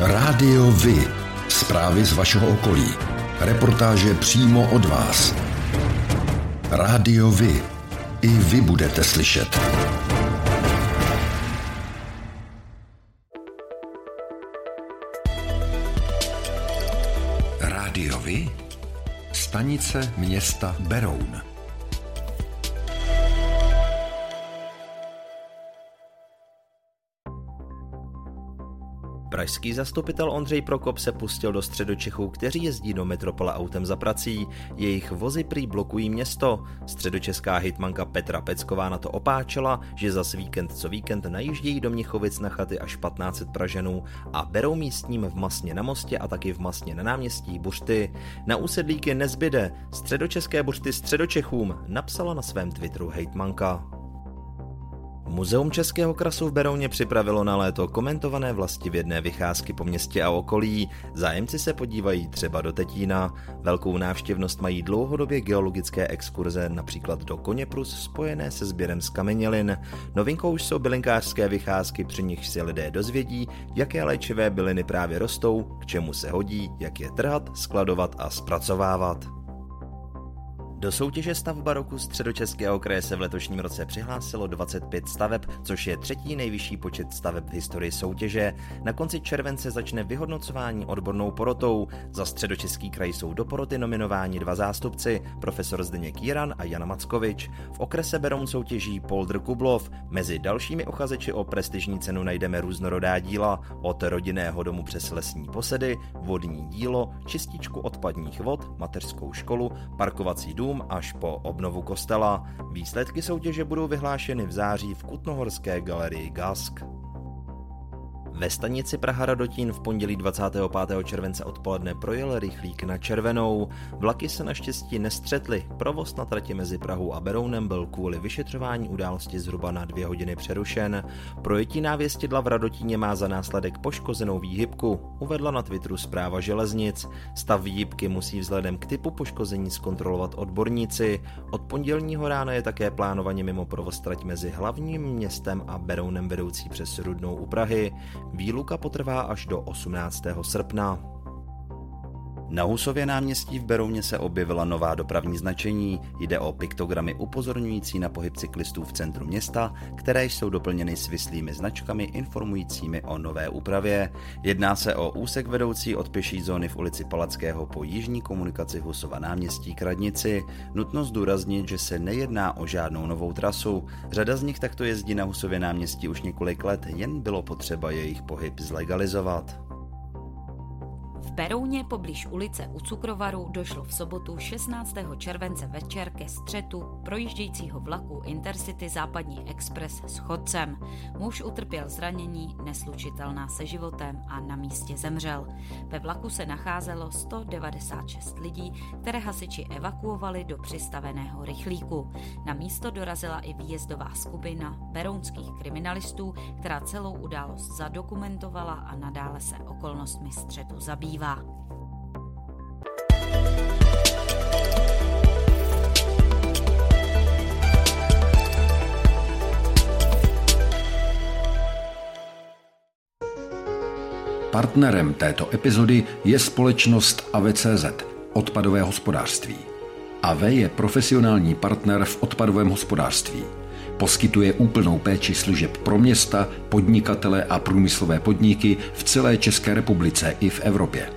Rádio Vy. Zprávy z vašeho okolí. Reportáže přímo od vás. Rádio Vy. I vy budete slyšet. Rádio Vy. Stanice města Beroun. Pražský zastupitel Ondřej Prokop se pustil do středočechů, kteří jezdí do metropole autem za prací. Jejich vozy prý blokují město. Středočeská hitmanka Petra Pecková na to opáčela, že za víkend co víkend najíždějí do Mnichovic na chaty až 1500 Praženů a berou místním v Masně na mostě a taky v Masně na náměstí buřty. Na úsedlíky nezbyde. Středočeské buřty středočechům napsala na svém Twitteru hejtmanka. Muzeum Českého krasu v Berouně připravilo na léto komentované vlastivědné vycházky po městě a okolí. Zájemci se podívají třeba do Tetína. Velkou návštěvnost mají dlouhodobě geologické exkurze, například do Koněprus spojené se sběrem z kamenělin. Novinkou už jsou bylinkářské vycházky, při nich si lidé dozvědí, jaké léčivé byliny právě rostou, k čemu se hodí, jak je trhat, skladovat a zpracovávat. Do soutěže stavba roku středočeského kraje se v letošním roce přihlásilo 25 staveb, což je třetí nejvyšší počet staveb v historii soutěže. Na konci července začne vyhodnocování odbornou porotou. Za středočeský kraj jsou do poroty nominováni dva zástupci, profesor Zdeněk Jiran a Jana Mackovič. V okrese Beroun soutěží Poldr Kublov. Mezi dalšími uchazeči o prestižní cenu najdeme různorodá díla, od rodinného domu přes lesní posedy, vodní dílo, čističku odpadních vod, mateřskou školu, parkovací dům, dům až po obnovu kostela. Výsledky soutěže budou vyhlášeny v září v Kutnohorské galerii Gask. Ve stanici Praha Radotín v pondělí 25. července odpoledne projel rychlík na červenou. Vlaky se naštěstí nestřetly. Provoz na trati mezi Prahou a Berounem byl kvůli vyšetřování události zhruba na dvě hodiny přerušen. Projetí návěstidla v Radotíně má za následek poškozenou výhybku, uvedla na Twitteru zpráva železnic. Stav výhybky musí vzhledem k typu poškození zkontrolovat odborníci. Od pondělního rána je také plánovaně mimo provoz trať mezi hlavním městem a Berounem vedoucí přes Rudnou u Prahy. Výluka potrvá až do 18. srpna. Na Husově náměstí v Berouně se objevila nová dopravní značení. Jde o piktogramy upozorňující na pohyb cyklistů v centru města, které jsou doplněny svislými značkami informujícími o nové úpravě. Jedná se o úsek vedoucí od pěší zóny v ulici Palackého po jižní komunikaci Husova náměstí k radnici. Nutno zdůraznit, že se nejedná o žádnou novou trasu. Řada z nich takto jezdí na Husově náměstí už několik let, jen bylo potřeba jejich pohyb zlegalizovat. Berouně poblíž ulice u Cukrovaru došlo v sobotu 16. července večer ke střetu projíždějícího vlaku Intercity Západní Express s chodcem. Muž utrpěl zranění neslučitelná se životem a na místě zemřel. Ve vlaku se nacházelo 196 lidí, které hasiči evakuovali do přistaveného rychlíku. Na místo dorazila i výjezdová skupina berounských kriminalistů, která celou událost zadokumentovala a nadále se okolnostmi střetu zabývá ozývá. Partnerem této epizody je společnost AVCZ, odpadové hospodářství. AV je profesionální partner v odpadovém hospodářství. Poskytuje úplnou péči služeb pro města, podnikatele a průmyslové podniky v celé České republice i v Evropě.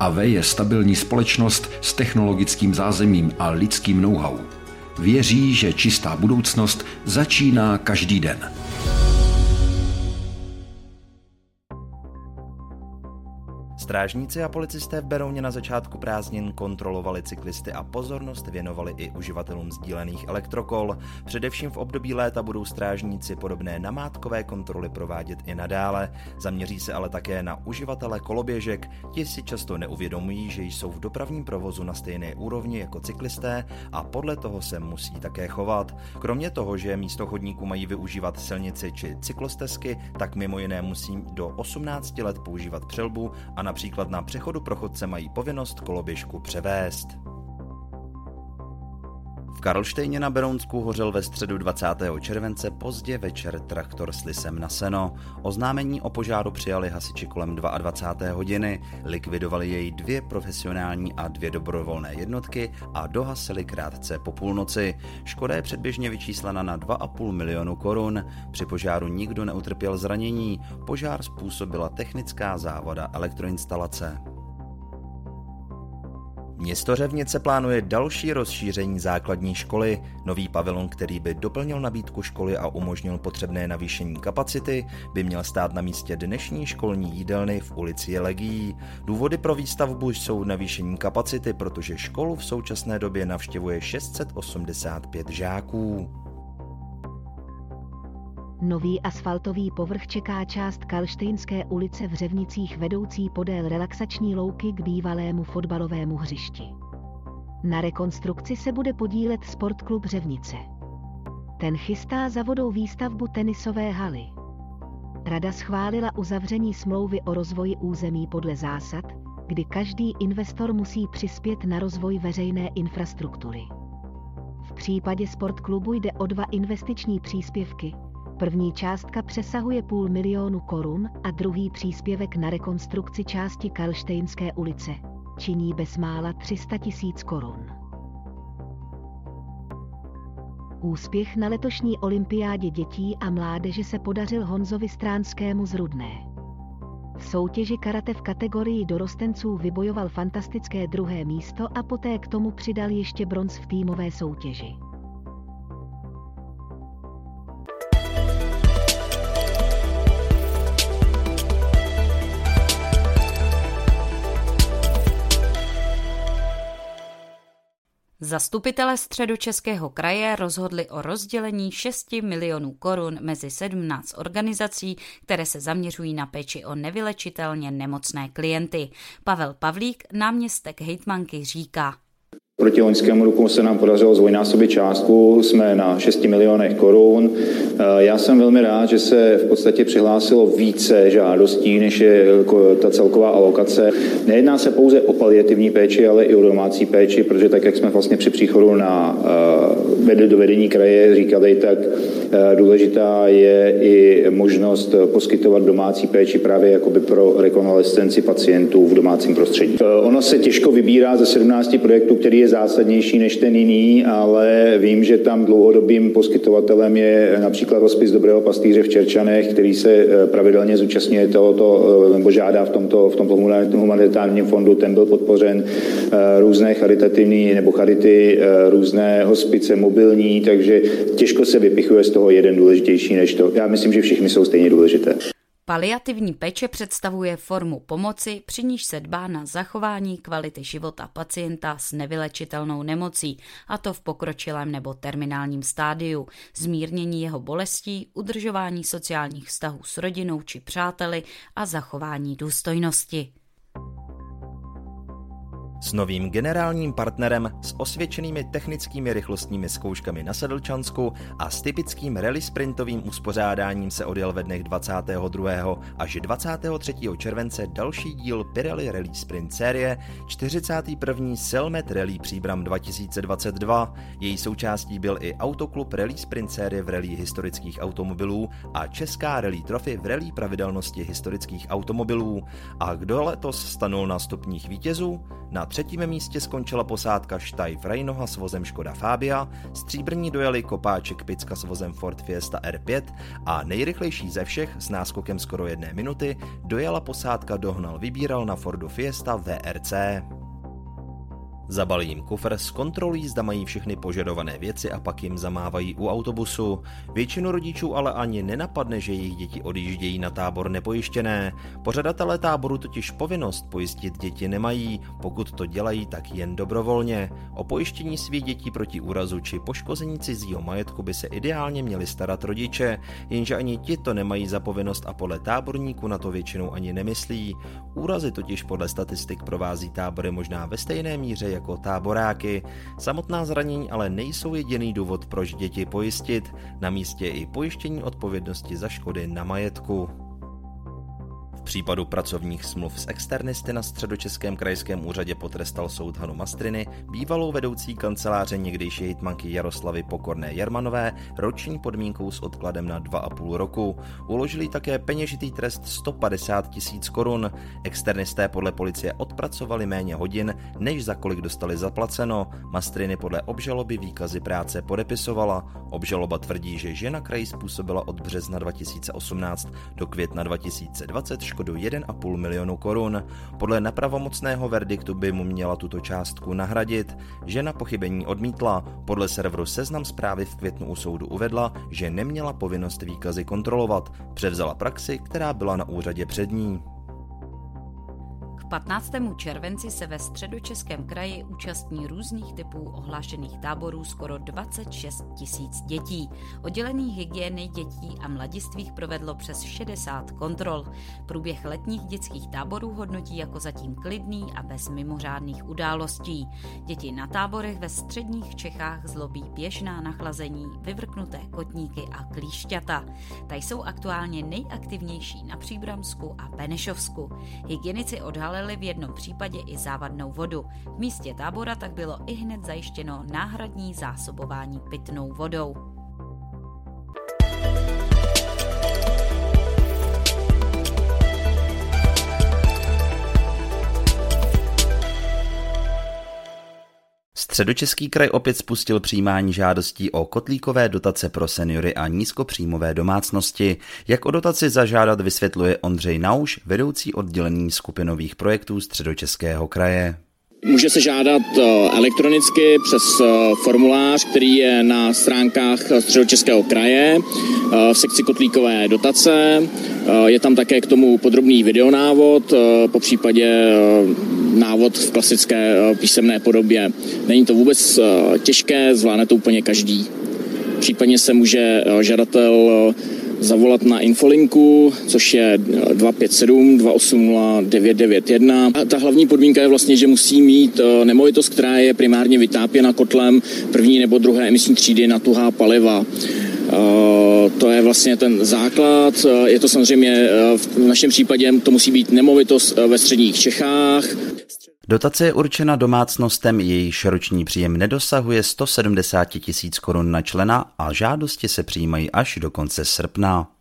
AV je stabilní společnost s technologickým zázemím a lidským know-how. Věří, že čistá budoucnost začíná každý den. Strážníci a policisté v Berouně na začátku prázdnin kontrolovali cyklisty a pozornost věnovali i uživatelům sdílených elektrokol. Především v období léta budou strážníci podobné namátkové kontroly provádět i nadále. Zaměří se ale také na uživatele koloběžek. Ti si často neuvědomují, že jsou v dopravním provozu na stejné úrovni jako cyklisté a podle toho se musí také chovat. Kromě toho, že místo chodníků mají využívat silnici či cyklostezky, tak mimo jiné musí do 18 let používat přelbu a na Například na přechodu pro chodce mají povinnost koloběžku převést. Karlštejně na Berounsku hořel ve středu 20. července pozdě večer traktor s lisem na seno. Oznámení o požáru přijali hasiči kolem 22. hodiny, likvidovali jej dvě profesionální a dvě dobrovolné jednotky a dohasili krátce po půlnoci. Škoda je předběžně vyčíslena na 2,5 milionu korun. Při požáru nikdo neutrpěl zranění. Požár způsobila technická závada elektroinstalace. Město Řevnice plánuje další rozšíření základní školy. Nový pavilon, který by doplnil nabídku školy a umožnil potřebné navýšení kapacity, by měl stát na místě dnešní školní jídelny v ulici Jelegií. Důvody pro výstavbu jsou navýšení kapacity, protože školu v současné době navštěvuje 685 žáků. Nový asfaltový povrch čeká část Kalštejnské ulice v Řevnicích vedoucí podél relaxační louky k bývalému fotbalovému hřišti. Na rekonstrukci se bude podílet Sportklub Řevnice. Ten chystá za vodou výstavbu tenisové haly. Rada schválila uzavření smlouvy o rozvoji území podle zásad, kdy každý investor musí přispět na rozvoj veřejné infrastruktury. V případě sportklubu jde o dva investiční příspěvky, První částka přesahuje půl milionu korun a druhý příspěvek na rekonstrukci části Karlštejnské ulice činí bezmála 300 tisíc korun. Úspěch na letošní olympiádě dětí a mládeže se podařil Honzovi Stránskému z Rudné. V soutěži karate v kategorii dorostenců vybojoval fantastické druhé místo a poté k tomu přidal ještě bronz v týmové soutěži. Zastupitelé středočeského kraje rozhodli o rozdělení 6 milionů korun mezi 17 organizací, které se zaměřují na péči o nevylečitelně nemocné klienty. Pavel Pavlík, náměstek hejtmanky, říká. Proti loňskému roku se nám podařilo zvojnásobit částku, jsme na 6 milionech korun. Eh, já jsem velmi rád, že se v podstatě přihlásilo více žádostí, než je ta celková alokace. Nejedná se pouze o paliativní péči, ale i o domácí péči, protože tak, jak jsme vlastně při příchodu na eh, do vedení kraje říkali, tak eh, důležitá je i možnost poskytovat domácí péči právě jakoby pro rekonvalescenci pacientů v domácím prostředí. Ono se těžko vybírá ze 17 projektů, který je zásadnější než ten jiný, ale vím, že tam dlouhodobým poskytovatelem je například hospic Dobrého pastýře v Čerčanech, který se eh, pravidelně zúčastňuje tohoto, eh, nebo žádá v tomto, v tomto humanitárním fondu, ten byl podpořen eh, různé charitativní nebo charity, různé hospice mobilní, takže těžko se vypichuje z toho jeden důležitější než to. Já myslím, že všichni jsou stejně důležité. Paliativní péče představuje formu pomoci, při níž se dbá na zachování kvality života pacienta s nevylečitelnou nemocí, a to v pokročilém nebo terminálním stádiu, zmírnění jeho bolestí, udržování sociálních vztahů s rodinou či přáteli a zachování důstojnosti. S novým generálním partnerem s osvědčenými technickými rychlostními zkouškami na Sedlčansku a s typickým rally sprintovým uspořádáním se odjel ve dnech 22. až 23. července další díl Pirelli Rally Sprint série 41. Selmet Rally Příbram 2022. Její součástí byl i Autoklub Rally Sprint série v rally historických automobilů a Česká rally trofy v rally pravidelnosti historických automobilů. A kdo letos stanul na stupních vítězů? Na třetím místě skončila posádka Štajf Rejnoha s vozem Škoda Fabia, stříbrní dojeli Kopáček Picka s vozem Ford Fiesta R5 a nejrychlejší ze všech s náskokem skoro jedné minuty dojela posádka Dohnal Vybíral na Fordu Fiesta VRC. Zabalí jim kufr, zkontrolují, zda mají všechny požadované věci a pak jim zamávají u autobusu. Většinu rodičů ale ani nenapadne, že jejich děti odjíždějí na tábor nepojištěné. Pořadatelé táboru totiž povinnost pojistit děti nemají, pokud to dělají, tak jen dobrovolně. O pojištění svých dětí proti úrazu či poškození cizího majetku by se ideálně měli starat rodiče, jenže ani ti to nemají za povinnost a podle táborníků na to většinou ani nemyslí. Úrazy totiž podle statistik provází tábory možná ve stejné míře jako táboráky. Samotná zranění ale nejsou jediný důvod, proč děti pojistit, na místě i pojištění odpovědnosti za škody na majetku případu pracovních smluv s externisty na středočeském krajském úřadě potrestal soud Hanu Mastriny, bývalou vedoucí kanceláře někdejší hitmanky Jaroslavy Pokorné Jermanové, roční podmínkou s odkladem na 2,5 roku. Uložili také peněžitý trest 150 tisíc korun. Externisté podle policie odpracovali méně hodin, než za kolik dostali zaplaceno. Mastriny podle obžaloby výkazy práce podepisovala. Obžaloba tvrdí, že žena kraji způsobila od března 2018 do května 2020 škodu 1,5 milionu korun. Podle nepravomocného verdiktu by mu měla tuto částku nahradit. Žena pochybení odmítla. Podle serveru Seznam zprávy v květnu u soudu uvedla, že neměla povinnost výkazy kontrolovat. Převzala praxi, která byla na úřadě před ní. 15. červenci se ve středočeském kraji účastní různých typů ohlášených táborů skoro 26 tisíc dětí. Oddělení hygieny dětí a mladistvých provedlo přes 60 kontrol. Průběh letních dětských táborů hodnotí jako zatím klidný a bez mimořádných událostí. Děti na táborech ve středních Čechách zlobí běžná nachlazení, vyvrknuté kotníky a klíšťata. Ta jsou aktuálně nejaktivnější na Příbramsku a Benešovsku. Hygienici odhalili odhalili v jednom případě i závadnou vodu. V místě tábora tak bylo i hned zajištěno náhradní zásobování pitnou vodou. Středočeský kraj opět spustil přijímání žádostí o kotlíkové dotace pro seniory a nízkopříjmové domácnosti. Jak o dotaci zažádat vysvětluje Ondřej Nauš, vedoucí oddělení skupinových projektů Středočeského kraje. Může se žádat eh, elektronicky přes eh, formulář, který je na stránkách Středočeského kraje eh, v sekci kotlíkové dotace. Je tam také k tomu podrobný videonávod, po případě návod v klasické písemné podobě. Není to vůbec těžké, zvládne to úplně každý. Případně se může žadatel zavolat na infolinku, což je 257 280 991. A ta hlavní podmínka je vlastně, že musí mít eh, nemovitost, která je primárně vytápěna kotlem první nebo druhé emisní třídy na tuhá paliva. Eh, to je vlastně ten základ. Eh, je to samozřejmě v našem případě, to musí být nemovitost ve středních Čechách. Dotace je určena domácnostem, jejíž roční příjem nedosahuje 170 tisíc korun na člena a žádosti se přijímají až do konce srpna.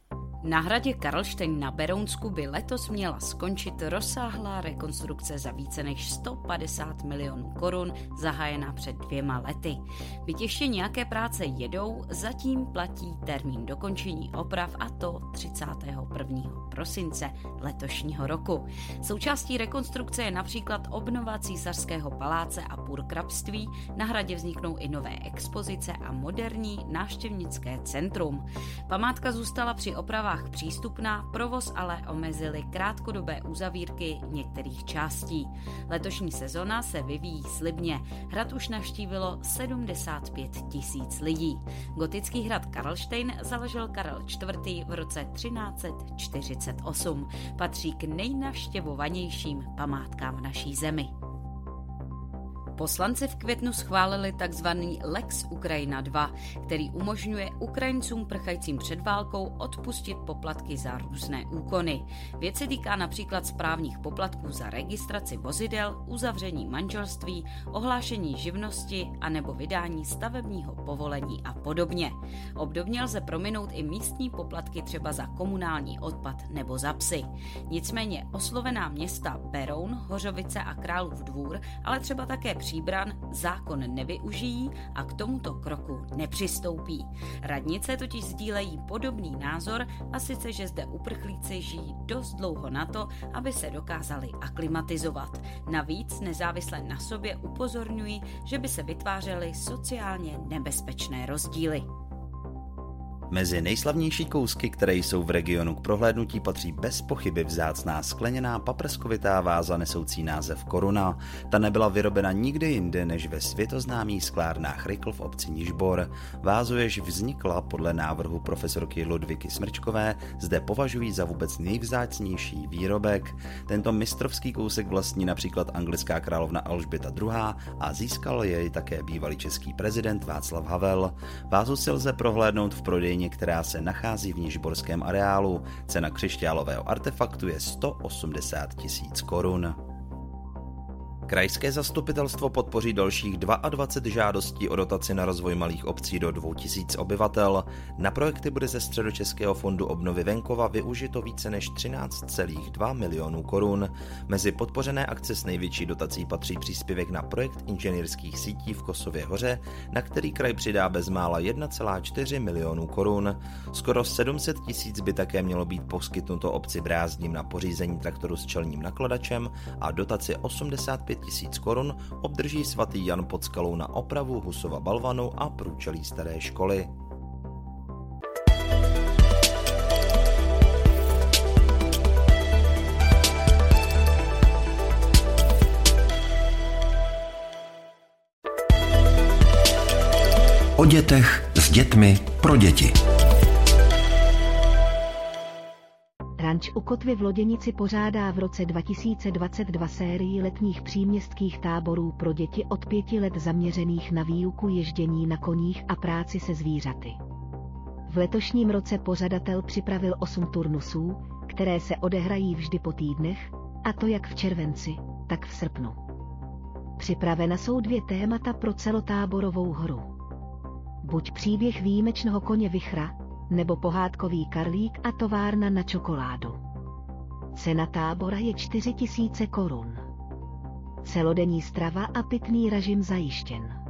Na hradě Karlštejn na Berounsku by letos měla skončit rozsáhlá rekonstrukce za více než 150 milionů korun, zahájená před dvěma lety. Byť ještě nějaké práce jedou, zatím platí termín dokončení oprav a to 31. prosince letošního roku. Součástí rekonstrukce je například obnova císařského paláce a purkrabství, na hradě vzniknou i nové expozice a moderní návštěvnické centrum. Památka zůstala při opravách školách přístupná, provoz ale omezily krátkodobé uzavírky některých částí. Letošní sezona se vyvíjí slibně. Hrad už navštívilo 75 tisíc lidí. Gotický hrad Karlštejn založil Karel IV. v roce 1348. Patří k nejnavštěvovanějším památkám v naší zemi. Poslanci v květnu schválili tzv. Lex Ukrajina 2, který umožňuje Ukrajincům prchajícím před válkou odpustit poplatky za různé úkony. Věc se týká například správních poplatků za registraci vozidel, uzavření manželství, ohlášení živnosti a nebo vydání stavebního povolení a podobně. Obdobně lze prominout i místní poplatky třeba za komunální odpad nebo za psy. Nicméně oslovená města Beroun, Hořovice a Králův dvůr, ale třeba také Příbran zákon nevyužijí a k tomuto kroku nepřistoupí. Radnice totiž sdílejí podobný názor a sice, že zde uprchlíci žijí dost dlouho na to, aby se dokázali aklimatizovat. Navíc nezávisle na sobě upozorňují, že by se vytvářely sociálně nebezpečné rozdíly. Mezi nejslavnější kousky, které jsou v regionu k prohlédnutí, patří bez pochyby vzácná skleněná paprskovitá váza nesoucí název Koruna. Ta nebyla vyrobena nikde jinde než ve světoznámých sklárnách Rykl v obci Nižbor. Vázu, jež vznikla podle návrhu profesorky Ludviky Smrčkové, zde považují za vůbec nejvzácnější výrobek. Tento mistrovský kousek vlastní například anglická královna Alžběta II. a získal jej také bývalý český prezident Václav Havel. Vázu si lze prohlédnout v prodejní stěně, která se nachází v Nižborském areálu. Cena křišťálového artefaktu je 180 tisíc korun. Krajské zastupitelstvo podpoří dalších 22 žádostí o dotaci na rozvoj malých obcí do 2000 obyvatel. Na projekty bude ze Středočeského fondu obnovy venkova využito více než 13,2 milionů korun. Mezi podpořené akce s největší dotací patří příspěvek na projekt inženýrských sítí v Kosově hoře, na který kraj přidá bezmála 1,4 milionů korun. Skoro 700 tisíc by také mělo být poskytnuto obci Brázdním na pořízení traktoru s čelním nakladačem a dotaci 85 tisíc korun obdrží svatý Jan pod skalou na opravu Husova balvanu a průčelí staré školy. O dětech s dětmi pro děti. Ranč u Kotvy v Loděnici pořádá v roce 2022 sérii letních příměstských táborů pro děti od pěti let zaměřených na výuku ježdění na koních a práci se zvířaty. V letošním roce pořadatel připravil osm turnusů, které se odehrají vždy po týdnech, a to jak v červenci, tak v srpnu. Připravena jsou dvě témata pro celotáborovou hru. Buď příběh výjimečného koně Vichra, nebo pohádkový karlík a továrna na čokoládu. Cena tábora je 4000 korun. Celodenní strava a pitný režim zajištěn.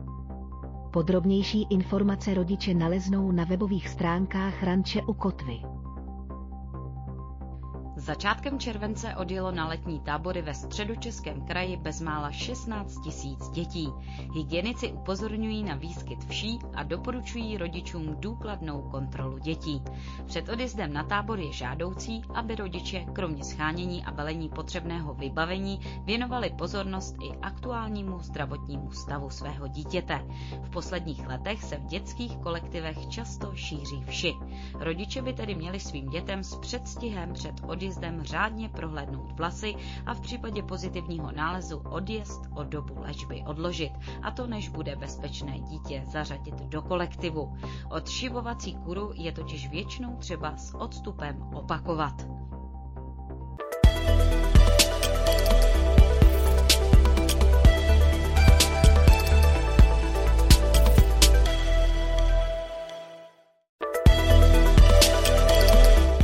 Podrobnější informace rodiče naleznou na webových stránkách Ranče u Kotvy. Začátkem července odjelo na letní tábory ve středočeském kraji bezmála 16 tisíc dětí. Hygienici upozorňují na výskyt vší a doporučují rodičům důkladnou kontrolu dětí. Před odjezdem na tábor je žádoucí, aby rodiče, kromě schánění a velení potřebného vybavení, věnovali pozornost i aktuálnímu zdravotnímu stavu svého dítěte. V posledních letech se v dětských kolektivech často šíří vši. Rodiče by tedy měli svým dětem s předstihem před odjezdem odjezdem řádně prohlédnout vlasy a v případě pozitivního nálezu odjezd o dobu léčby odložit, a to než bude bezpečné dítě zařadit do kolektivu. Odšivovací kuru je totiž většinou třeba s odstupem opakovat.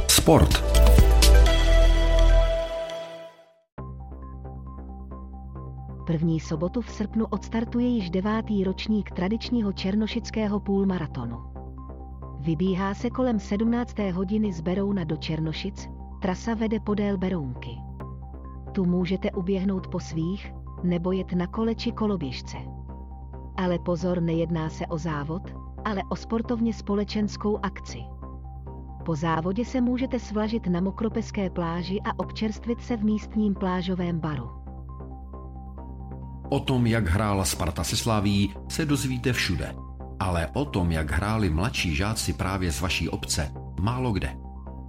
Sport. První sobotu v srpnu odstartuje již devátý ročník tradičního černošického půlmaratonu. Vybíhá se kolem 17. hodiny z Berouna do Černošic, trasa vede podél Berounky. Tu můžete uběhnout po svých, nebo jet na kole či koloběžce. Ale pozor, nejedná se o závod, ale o sportovně společenskou akci. Po závodě se můžete svlažit na mokropeské pláži a občerstvit se v místním plážovém baru. O tom, jak hrála Sparta se Slaví, se dozvíte všude. Ale o tom, jak hráli mladší žáci právě z vaší obce, málo kde.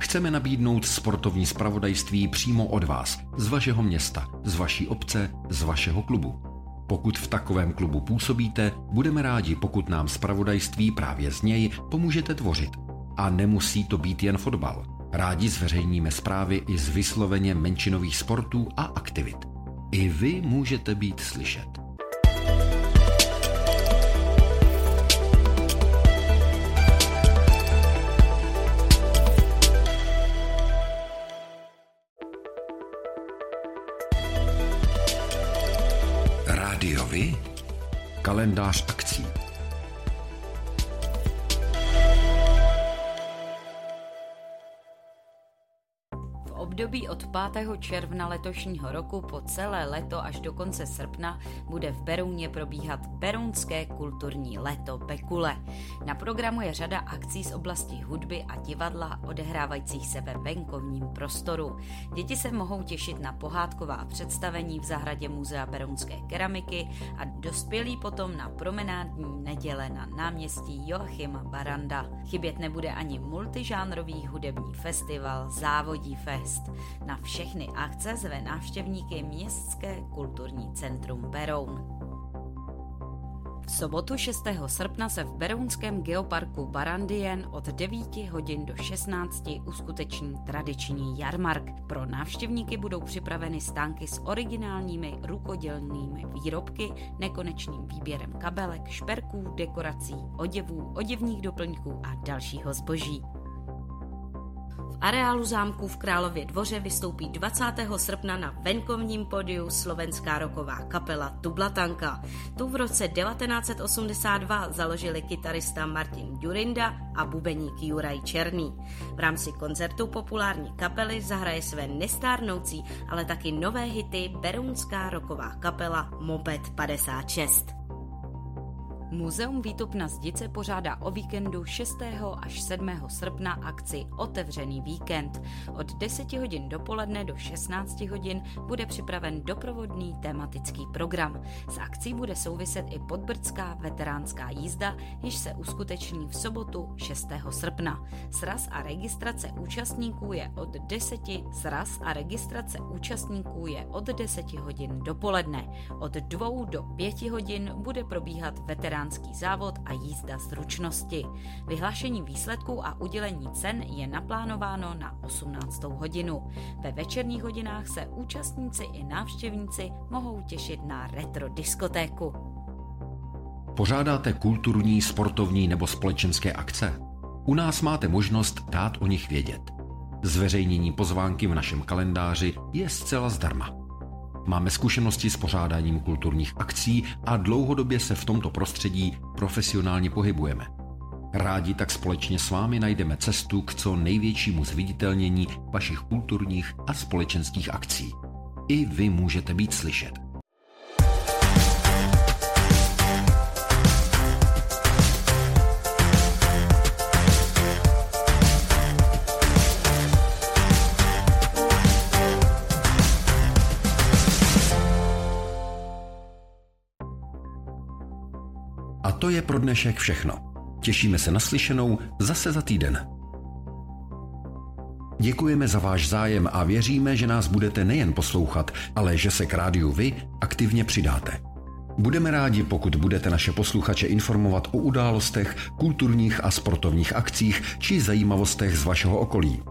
Chceme nabídnout sportovní spravodajství přímo od vás, z vašeho města, z vaší obce, z vašeho klubu. Pokud v takovém klubu působíte, budeme rádi, pokud nám spravodajství právě z něj pomůžete tvořit. A nemusí to být jen fotbal. Rádi zveřejníme zprávy i z vysloveně menšinových sportů a aktivit. I vy můžete být slyšet. Rádiovi? Kalendář akcí. Období od 5. června letošního roku po celé leto až do konce srpna bude v Berouně probíhat Berounské kulturní leto Bekule. Na programu je řada akcí z oblasti hudby a divadla odehrávajících se ve venkovním prostoru. Děti se mohou těšit na pohádková představení v zahradě Muzea Berounské keramiky a dospělí potom na promenádní neděle na náměstí Joachima Baranda. Chybět nebude ani multižánrový hudební festival Závodí Fest. Na všechny akce zve návštěvníky Městské kulturní centrum Beroun. V sobotu 6. srpna se v Berounském geoparku Barandien od 9 hodin do 16 uskuteční tradiční jarmark. Pro návštěvníky budou připraveny stánky s originálními rukodělnými výrobky, nekonečným výběrem kabelek, šperků, dekorací, oděvů, oděvních doplňků a dalšího zboží areálu zámku v Králově dvoře vystoupí 20. srpna na venkovním podiu slovenská roková kapela Tublatanka. Tu v roce 1982 založili kytarista Martin Durinda a bubeník Juraj Černý. V rámci koncertu populární kapely zahraje své nestárnoucí, ale taky nové hity berounská roková kapela Moped 56. Muzeum Výtupna Zdice pořádá o víkendu 6. až 7. srpna akci Otevřený víkend. Od 10 hodin dopoledne do 16 hodin bude připraven doprovodný tematický program. S akcí bude souviset i podbrdská veteránská jízda, již se uskuteční v sobotu 6. srpna. Sraz a registrace účastníků je od 10 sraz a registrace účastníků je od 10 hodin dopoledne. Od 2 do 5 hodin bude probíhat veterán veteránský závod a jízda zručnosti. Vyhlášení výsledků a udělení cen je naplánováno na 18. hodinu. Ve večerních hodinách se účastníci i návštěvníci mohou těšit na retro diskotéku. Pořádáte kulturní, sportovní nebo společenské akce? U nás máte možnost dát o nich vědět. Zveřejnění pozvánky v našem kalendáři je zcela zdarma. Máme zkušenosti s pořádáním kulturních akcí a dlouhodobě se v tomto prostředí profesionálně pohybujeme. Rádi tak společně s vámi najdeme cestu k co největšímu zviditelnění vašich kulturních a společenských akcí. I vy můžete být slyšet. A to je pro dnešek všechno. Těšíme se na slyšenou zase za týden. Děkujeme za váš zájem a věříme, že nás budete nejen poslouchat, ale že se k rádiu vy aktivně přidáte. Budeme rádi, pokud budete naše posluchače informovat o událostech, kulturních a sportovních akcích či zajímavostech z vašeho okolí.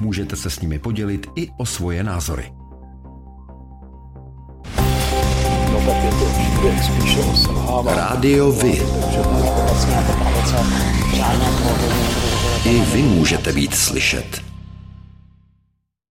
Můžete se s nimi podělit i o svoje názory. Rádio Vy. I vy můžete být slyšet.